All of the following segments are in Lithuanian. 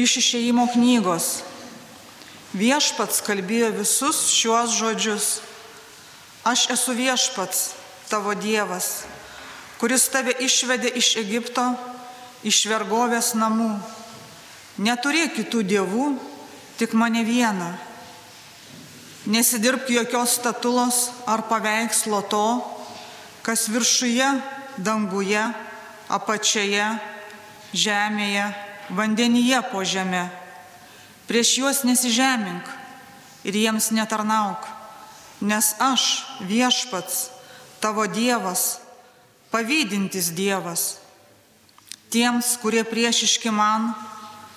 iš išėjimo knygos. Viešpats kalbėjo visus šiuos žodžius. Aš esu viešpats, tavo Dievas, kuris tave išvedė iš Egipto, iš vergovės namų. Neturėk kitų dievų, tik mane vieną. Nesidirbk jokios statulos ar paveikslo to, kas viršuje, danguje, apačioje, žemėje, vandenyje po žemę. Prieš juos nesižemink ir jiems netarnauk, nes aš viešpats, tavo Dievas, pavydintis Dievas. Tiems, kurie priešiški man,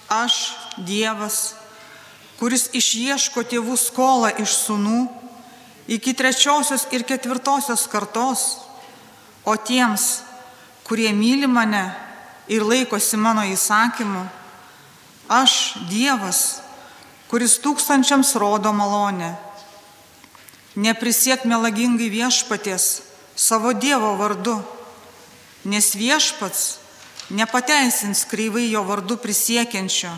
aš Dievas, kuris išieško tėvų skolą iš sunų iki trečiosios ir ketvirtosios kartos, o tiems, kurie myli mane ir laikosi mano įsakymų, aš Dievas, kuris tūkstančiams rodo malonę. Neprisiek melagingai viešpaties savo Dievo vardu, nes viešpats nepateisins kreivai jo vardu prisiekiančio.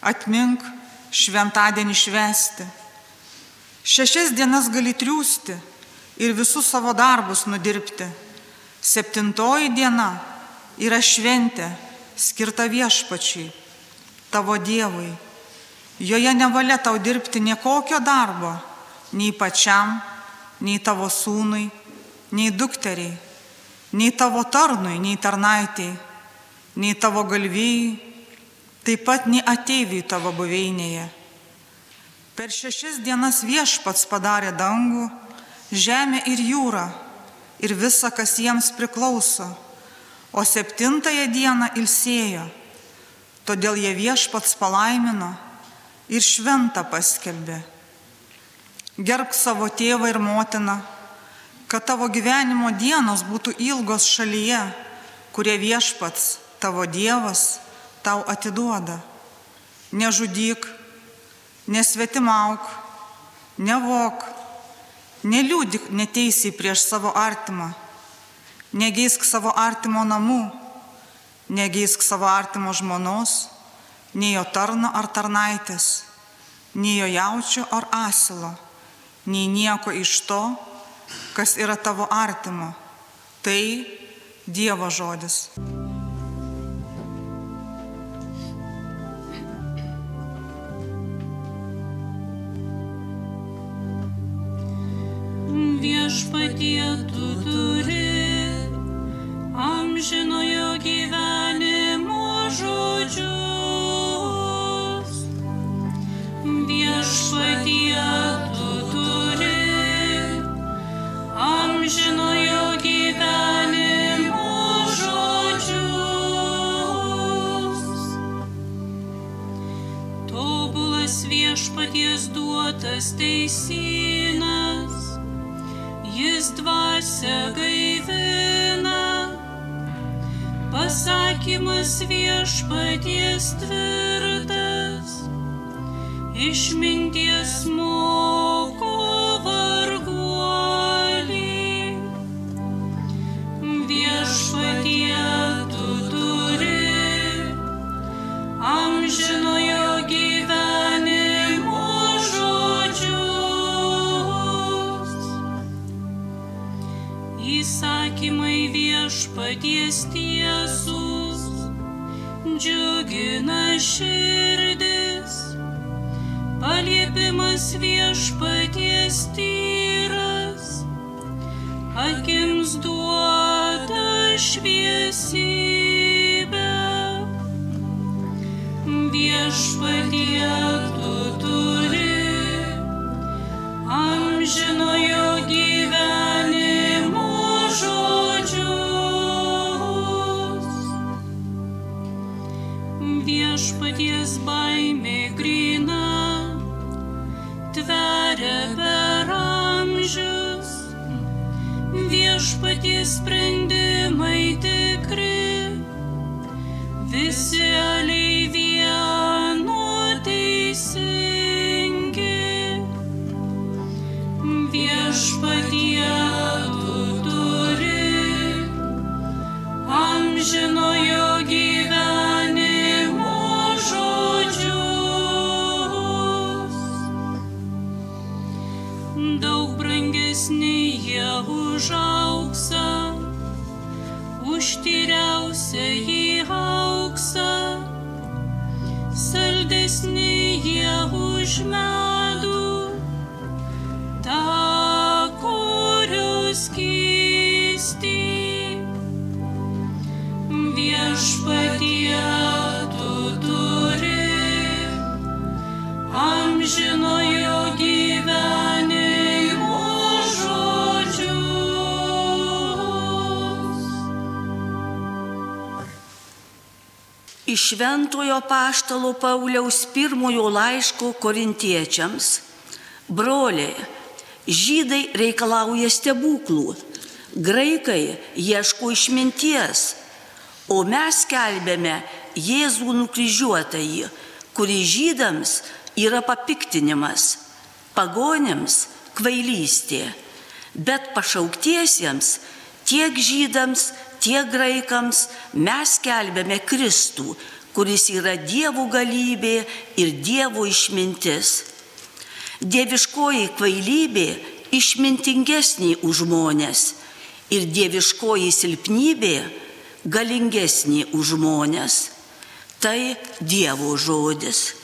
Atmink šventadienį švesti. Šešias dienas gali triūsti ir visus savo darbus nudirbti. Septintoji diena yra šventė skirta viešpačiai, tavo Dievui. Joje nevalia tau dirbti niekokio darbo, nei pačiam, nei tavo sūnui, nei dukteriai, nei tavo tarnui, nei tarnaitiai, nei tavo galvijai, taip pat nei ateiviai tavo buveinėje. Per šešias dienas viešpats padarė dangų, žemę ir jūrą ir visa, kas jiems priklauso o septintąją dieną ilsėjo. Todėl jie viešpats palaimino ir šventą paskelbė. Gerbk savo tėvą ir motiną, kad tavo gyvenimo dienos būtų ilgos šalyje, kurie viešpats, tavo Dievas, tau atiduoda. Nežudyk, nesvetimauk, nevok, neliūdik neteisiai prieš savo artimą Negeisk savo artimo namų, negeisk savo artimo žmonos, nei jo tarno ar tarnaitės, nei jo jaučio ar asilo, nei nieko iš to, kas yra tavo artimo. Tai Dievo žodis. Viešpatie tu turi amžinojo gyvenimo viešpaties tvirtas, išminties moko varguolį. Viešpatie tu turi amžinojo gyvenimo žodžius. Įsakymai viešpaties tiesus, džiugina širdis, paliepimas viešpaties tyras, akims duoda šviesybę. Viešpatie tu turi amžinojo Iš Šventojo Paštalo Pauliaus pirmojo laiško korintiečiams. Broliai, žydai reikalauja stebuklų, graikai ieško išminties, o mes kelbėme Jėzų nukryžiuotąjį, kuri žydams yra papiktinimas, pagonėms kvailystė, bet pašauktiesiems tiek žydams, tiek graikams mes kelbėme Kristų, kuris yra Dievo galybė ir Dievo išmintis. Dieviškoji kvailybė išmintingesnė už žmonės ir dieviškoji silpnybė galingesnė už žmonės. Tai Dievo žodis.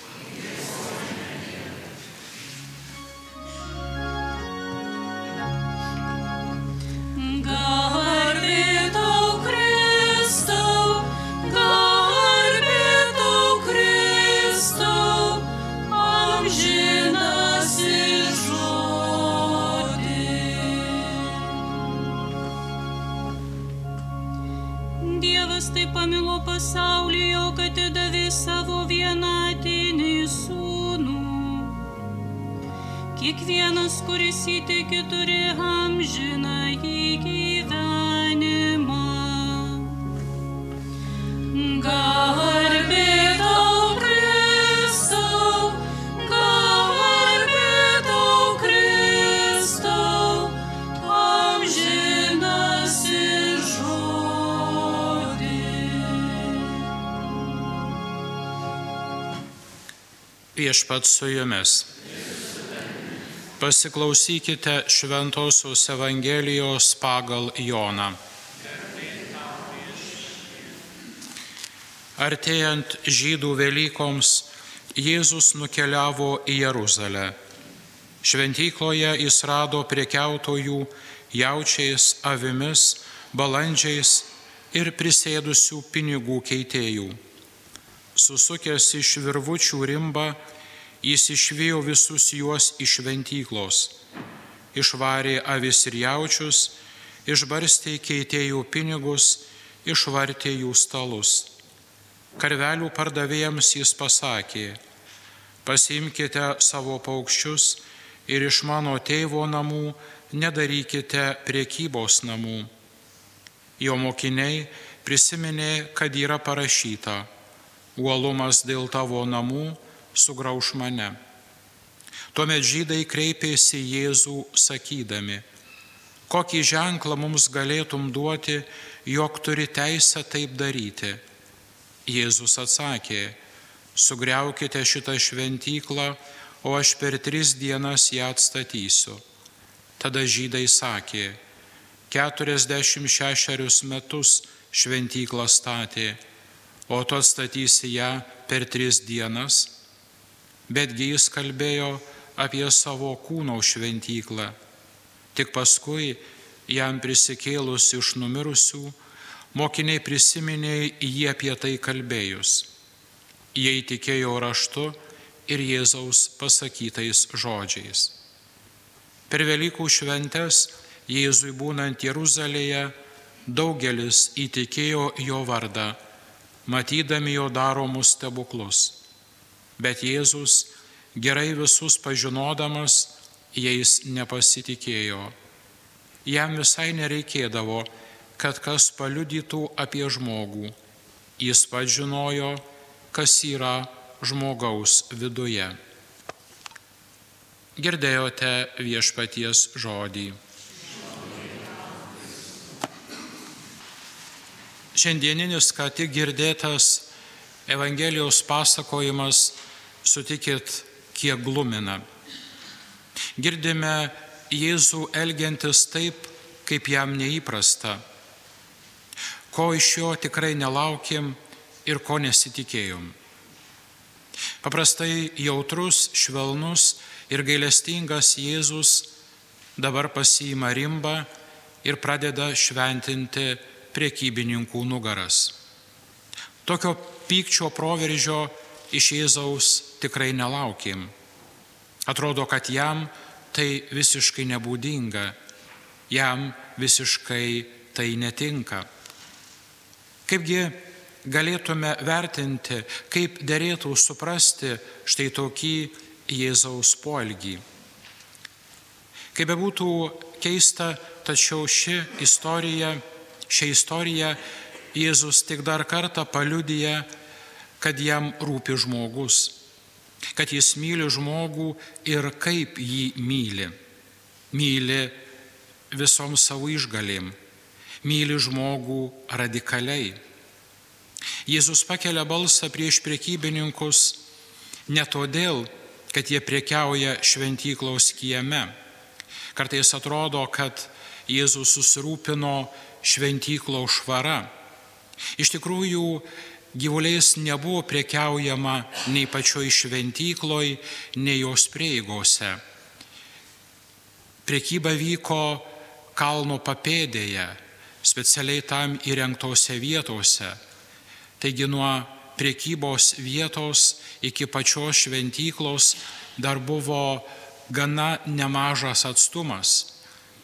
Kiekvienas, kuris įtiki, turi amžiną į gyvenimą. Garbė tau Kristau, garbė tau Kristau, amžinasis žodį. Viešpat su jumis. Pasiklausykite Šventojios Evangelijos pagal Joną. Artėjant žydų Velykoms, Jėzus nukeliavo į Jeruzalę. Šventykloje jis rado priekiautojų jaučiais, avimis, balandžiais ir prisėdusių pinigų keitėjų. Susukęs iš virvučių rimbą, jis išvijo visus juos iš šventyklos, išvarė avis ir jaučius, išbarstė keitėjų pinigus, išvartė jų stalus. Karvelių pardavėjams jis pasakė, pasimkite savo paukščius ir iš mano tėvo namų nedarykite priekybos namų. Jo mokiniai prisiminė, kad yra parašyta, uolumas dėl tavo namų sugrauž mane. Tuomet žydai kreipėsi Jėzų sakydami, kokį ženklą mums galėtum duoti, jog turi teisę taip daryti. Jėzus atsakė, sugriaukite šitą šventyklą, o aš per tris dienas ją atstatysiu. Tada žydai sakė, 46 metus šventyklą statė, o tu atstatysi ją per tris dienas. Betgi jis kalbėjo apie savo kūno šventyklą. Tik paskui, jam prisikėlus iš numirusių, mokiniai prisiminė jį apie tai kalbėjus. Jie įtikėjo raštu ir Jėzaus pasakytais žodžiais. Per Velykų šventes Jėzui būnant Jeruzalėje daugelis įtikėjo jo vardą, matydami jo daromus stebuklus. Bet Jėzus, gerai visus pažinodamas, jais nepasitikėjo. Jam visai nereikėdavo, kad kas paliudytų apie žmogų. Jis pats žinojo, kas yra žmogaus viduje. Girdėjote viešpaties žodį. Šiandieninis, ką tik girdėtas Evangelijos pasakojimas, sutikit, kiek glumina. Girdime Jėzų elgiantis taip, kaip jam neįprasta, ko iš jo tikrai nelaukėm ir ko nesitikėjom. Paprastai jautrus, švelnus ir gailestingas Jėzus dabar pasiima rimbą ir pradeda šventinti priekybininkų nugaras. Tokio pykčio proveržio iš Jėzaus tikrai nelaukim. Atrodo, kad jam tai visiškai nebūdinga, jam visiškai tai netinka. Kaipgi galėtume vertinti, kaip dėrėtų suprasti štai tokį Jėzaus poelgį. Kaip bebūtų keista, tačiau ši istorija, šią istoriją Jėzus tik dar kartą paliudyja, kad jam rūpi žmogus, kad jis myli žmogų ir kaip jį myli. Myli visom savo išgalim, myli žmogų radikaliai. Jėzus pakelia balsą prieš priekybininkus ne todėl, kad jie priekiauja šventyklos kieme. Kartais atrodo, kad Jėzus susirūpino šventyklo švara. Iš tikrųjų, gyvuliais nebuvo priekiaujama nei pačioj šventykloj, nei jos prieigose. Priekyba vyko kalno papėdėje, specialiai tam įrengtose vietose. Taigi nuo priekybos vietos iki pačios šventyklos dar buvo gana nemažas atstumas.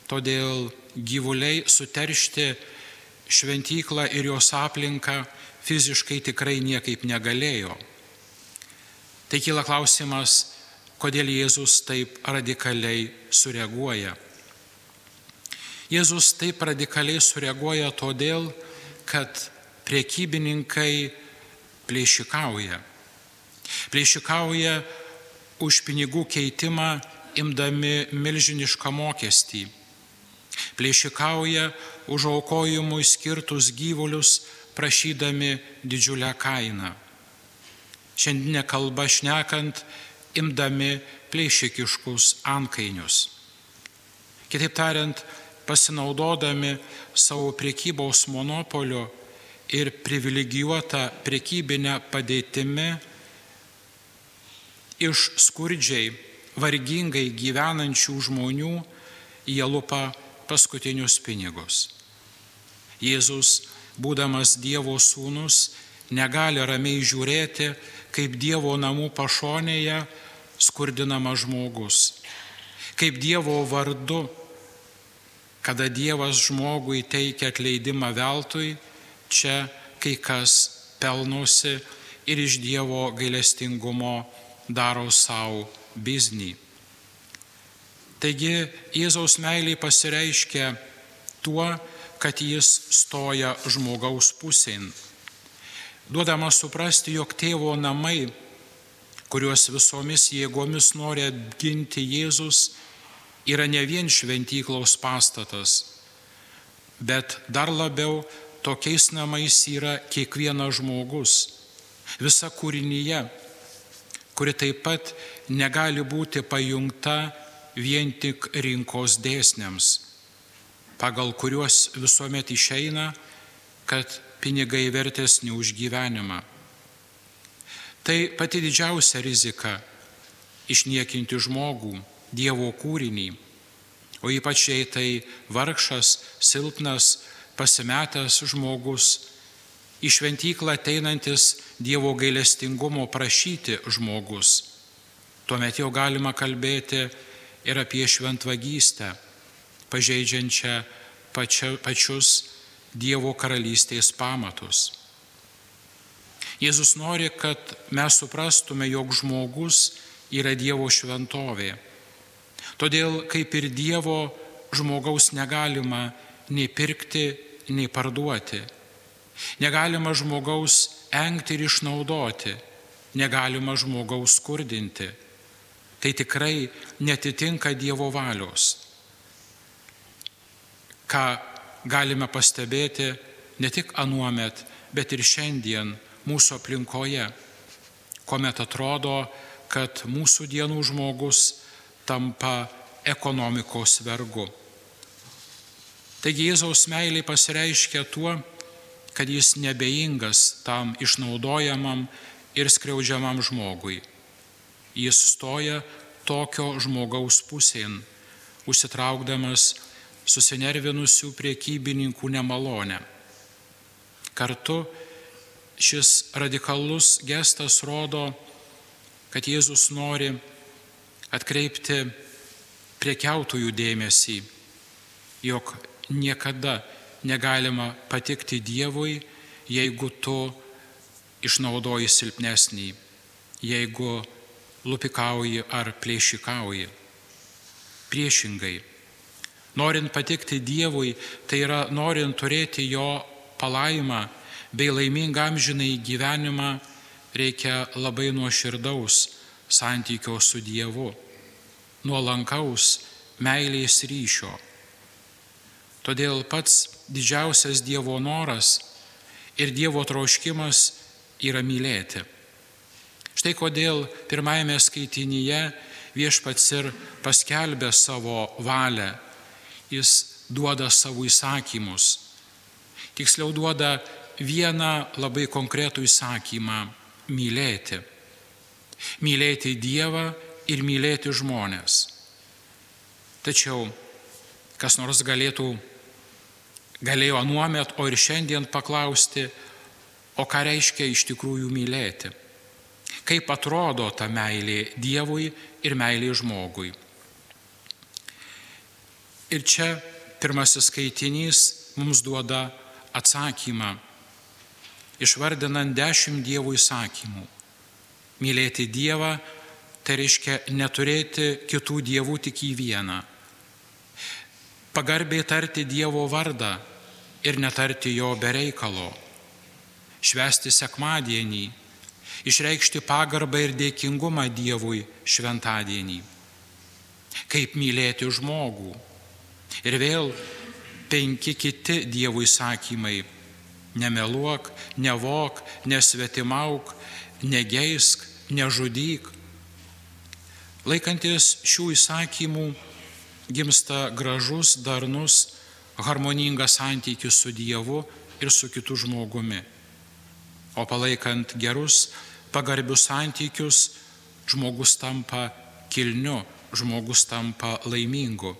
Todėl gyvuliai suteršti šventyklą ir jos aplinką fiziškai tikrai niekaip negalėjo. Tai kyla klausimas, kodėl Jėzus taip radikaliai sureaguoja. Jėzus taip radikaliai sureaguoja todėl, kad priekybininkai plėšikauja. Plėšikauja už pinigų keitimą imdami milžinišką mokestį. Plėšikauja už aukojimui skirtus gyvulius, prašydami didžiulę kainą. Šiandienė kalba šnekant, imdami plėšikiškus ankainius. Kitaip tariant, pasinaudodami savo priekybos monopolio ir privilegijuota priekybinė padėtimi iš skurdžiai, vargingai gyvenančių žmonių jie lupa paskutinius pinigus. Jėzus, būdamas Dievo sūnus, negali ramiai žiūrėti, kaip Dievo namų pašonėje skurdinamas žmogus, kaip Dievo vardu, kada Dievas žmogui teikia atleidimą veltui, čia kai kas pelnosi ir iš Dievo gailestingumo daro savo biznį. Taigi Jėzaus meiliai pasireiškia tuo, kad jis stoja žmogaus pusėn, duodamas suprasti, jog tėvo namai, kuriuos visomis jėgomis nori apginti Jėzus, yra ne vien šventyklos pastatas, bet dar labiau tokiais namais yra kiekvienas žmogus, visa kūrinyje, kuri taip pat negali būti pajungta vien tik rinkos dėsniams, pagal kuriuos visuomet išeina, kad pinigai vertesni už gyvenimą. Tai pati didžiausia rizika - išniekinti žmogų, Dievo kūrinį, o ypač jei tai vargšas, silpnas, pasimetęs žmogus, į šventyklą ateinantis Dievo gailestingumo prašyti žmogus. Tuomet jau galima kalbėti ir apie šventvagystę, pažeidžiančią pačia, pačius Dievo karalystės pamatus. Jėzus nori, kad mes suprastume, jog žmogus yra Dievo šventovė. Todėl kaip ir Dievo žmogaus negalima nei pirkti, nei parduoti. Negalima žmogaus engti ir išnaudoti. Negalima žmogaus skurdinti. Tai tikrai netitinka Dievo valios. Ką galime pastebėti ne tik anuomet, bet ir šiandien mūsų aplinkoje, kuomet atrodo, kad mūsų dienų žmogus tampa ekonomikos vergu. Taigi Jėzaus meiliai pasireiškia tuo, kad jis nebeingas tam išnaudojamam ir skriaudžiamam žmogui. Jis stoja tokio žmogaus pusėn, užsitraukdamas susinervinusių priekybininkų nemalonę. Kartu šis radikalus gestas rodo, kad Jėzus nori atkreipti priekiautojų dėmesį, jog niekada negalima patikti Dievui, jeigu tu išnaudoji silpnesnį, jeigu lupikauji ar plėšikauji. Priešingai, norint patikti Dievui, tai yra norint turėti jo palaimą bei laimingą amžinai gyvenimą, reikia labai nuoširdaus santykio su Dievu, nuolankaus meilės ryšio. Todėl pats didžiausias Dievo noras ir Dievo troškimas yra mylėti. Štai kodėl pirmajame skaitinyje viešpats ir paskelbė savo valią, jis duoda savo įsakymus. Tiksliau duoda vieną labai konkretų įsakymą - mylėti. Mylėti Dievą ir mylėti žmonės. Tačiau kas nors galėtų, galėjo anuomet, o ir šiandien paklausti, o ką reiškia iš tikrųjų mylėti. Kaip atrodo ta meilė Dievui ir meilė žmogui. Ir čia pirmasis skaitinys mums duoda atsakymą, išvardinant dešimt Dievo įsakymų. Mylėti Dievą tai reiškia neturėti kitų dievų tik į vieną. Pagarbiai tarti Dievo vardą ir netarti jo bereikalo. Švesti sekmadienį, išreikšti pagarbą ir dėkingumą Dievui šventadienį. Kaip mylėti žmogų. Ir vėl penki kiti Dievo įsakymai - nemeluok, nevok, nesvetimauk, negeisk, nežudyk. Laikantis šių įsakymų gimsta gražus, darnus, harmoningas santykis su Dievu ir su kitu žmogumi. O palaikant gerus, pagarbius santykius, žmogus tampa kilniu, žmogus tampa laimingu.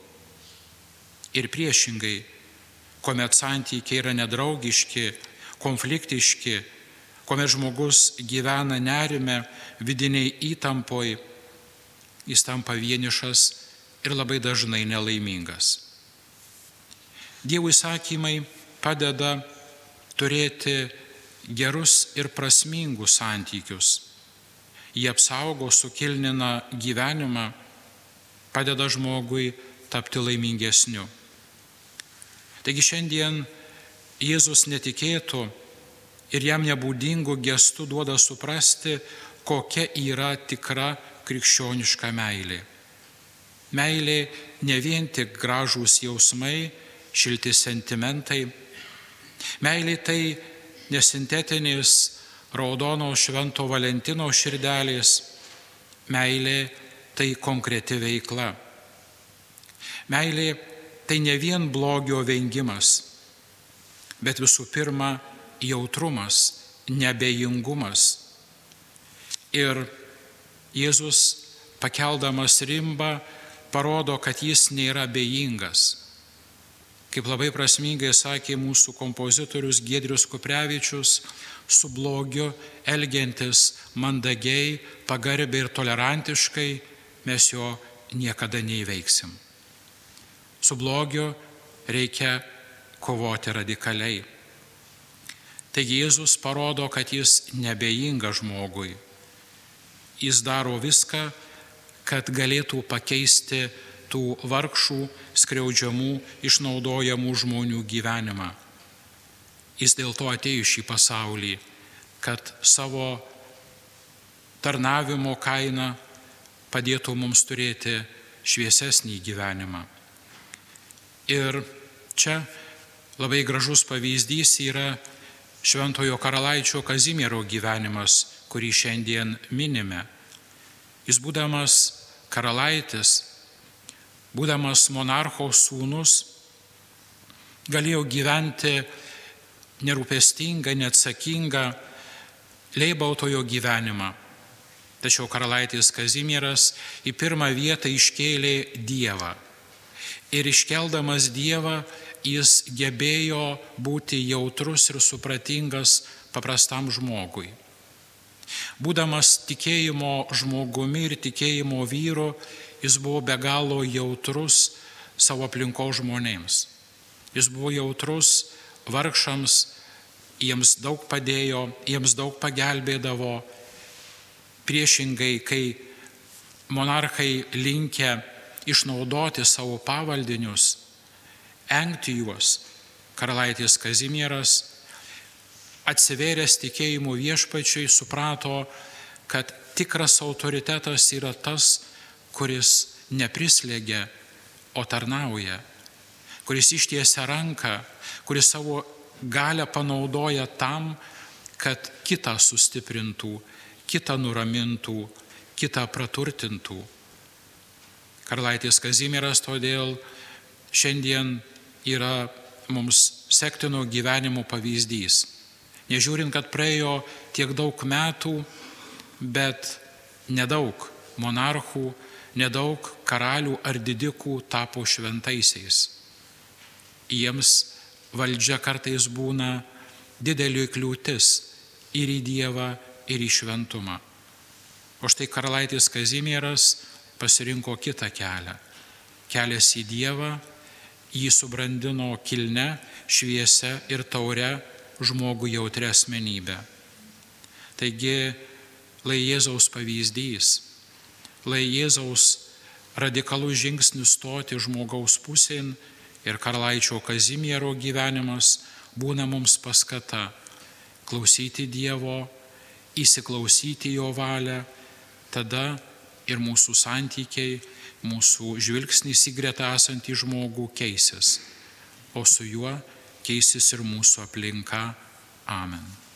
Ir priešingai, kuomet santykiai yra nedraugiški, konfliktiški, kuomet žmogus gyvena nerime, vidiniai įtampoj, jis tampa vienišas ir labai dažnai nelaimingas. Dievo įsakymai padeda turėti gerus ir prasmingus santykius. Jie apsaugo, sukilnina gyvenimą, padeda žmogui tapti laimingesniu. Taigi šiandien Jėzus netikėtų ir jam nebūdingų gestų duoda suprasti, kokia yra tikra krikščioniška meilė. Meilė ne vien tik gražūs jausmai, šilti sentimentai. Meilė tai nesintetinės raudono švento Valentino širdelės. Meilė tai konkreti veikla. Meilė tai ne vien blogio vengimas, bet visų pirma jautrumas, nebejingumas. Ir Jėzus pakeldamas rimbą parodo, kad jis nėra bejingas. Kaip labai prasmingai sakė mūsų kompozitorius Gedrius Kuprevičius, su blogiu elgiantis mandagiai, pagarbiai ir tolerantiškai mes jo niekada neįveiksim. Su blogiu reikia kovoti radikaliai. Taigi Jėzus parodo, kad jis nebejinga žmogui. Jis daro viską, kad galėtų pakeisti tų vargšų, skriaudžiamų, išnaudojamų žmonių gyvenimą. Jis dėl to atėjo šį pasaulį, kad savo tarnavimo kainą padėtų mums turėti šviesesnį gyvenimą. Ir čia labai gražus pavyzdys yra Šventojo karalaičio Kazimiero gyvenimas, kurį šiandien minime. Jis būdamas karalaitis, būdamas monarcho sūnus, galėjo gyventi nerūpestingą, neatsakingą, leibautojo gyvenimą. Tačiau karalaitis Kazimieras į pirmą vietą iškėlė Dievą. Ir iškeldamas Dievą jis gebėjo būti jautrus ir supratingas paprastam žmogui. Būdamas tikėjimo žmogumi ir tikėjimo vyru, jis buvo be galo jautrus savo aplinko žmonėms. Jis buvo jautrus vargšams, jiems daug padėjo, jiems daug pagelbėdavo. Priešingai, kai monarchai linkia išnaudoti savo pavaldinius, engti juos, karalaitis Kazimieras atsivėręs tikėjimo viešpačiai suprato, kad tikras autoritetas yra tas, kuris neprislėgia, o tarnauja, kuris ištiesia ranką, kuris savo galę panaudoja tam, kad kitą sustiprintų, kitą nuramintų, kitą praturtintų. Karlaitis Kazimieras todėl šiandien yra mums sektino gyvenimo pavyzdys. Nežiūrint, kad praėjo tiek daug metų, bet nedaug monarchų, nedaug karalių ar didikų tapo šventaisiais. Jiems valdžia kartais būna didelį kliūtis ir į Dievą, ir į šventumą. O štai karalaitis Kazimieras pasirinko kitą kelią. Kelias į Dievą jį subrandino kilne, šviesia ir taure žmogų jautrę asmenybę. Taigi, lai Jėzaus pavyzdys, lai Jėzaus radikalus žingsnis stoti žmogaus pusėn ir karlaičio Kazimiero gyvenimas būna mums paskata klausyti Dievo, įsiklausyti Jo valią, tada ir mūsų santykiai, mūsų žvilgsnis į greta esantį žmogų keisis, o su juo keisis ir mūsų aplinka. Amen.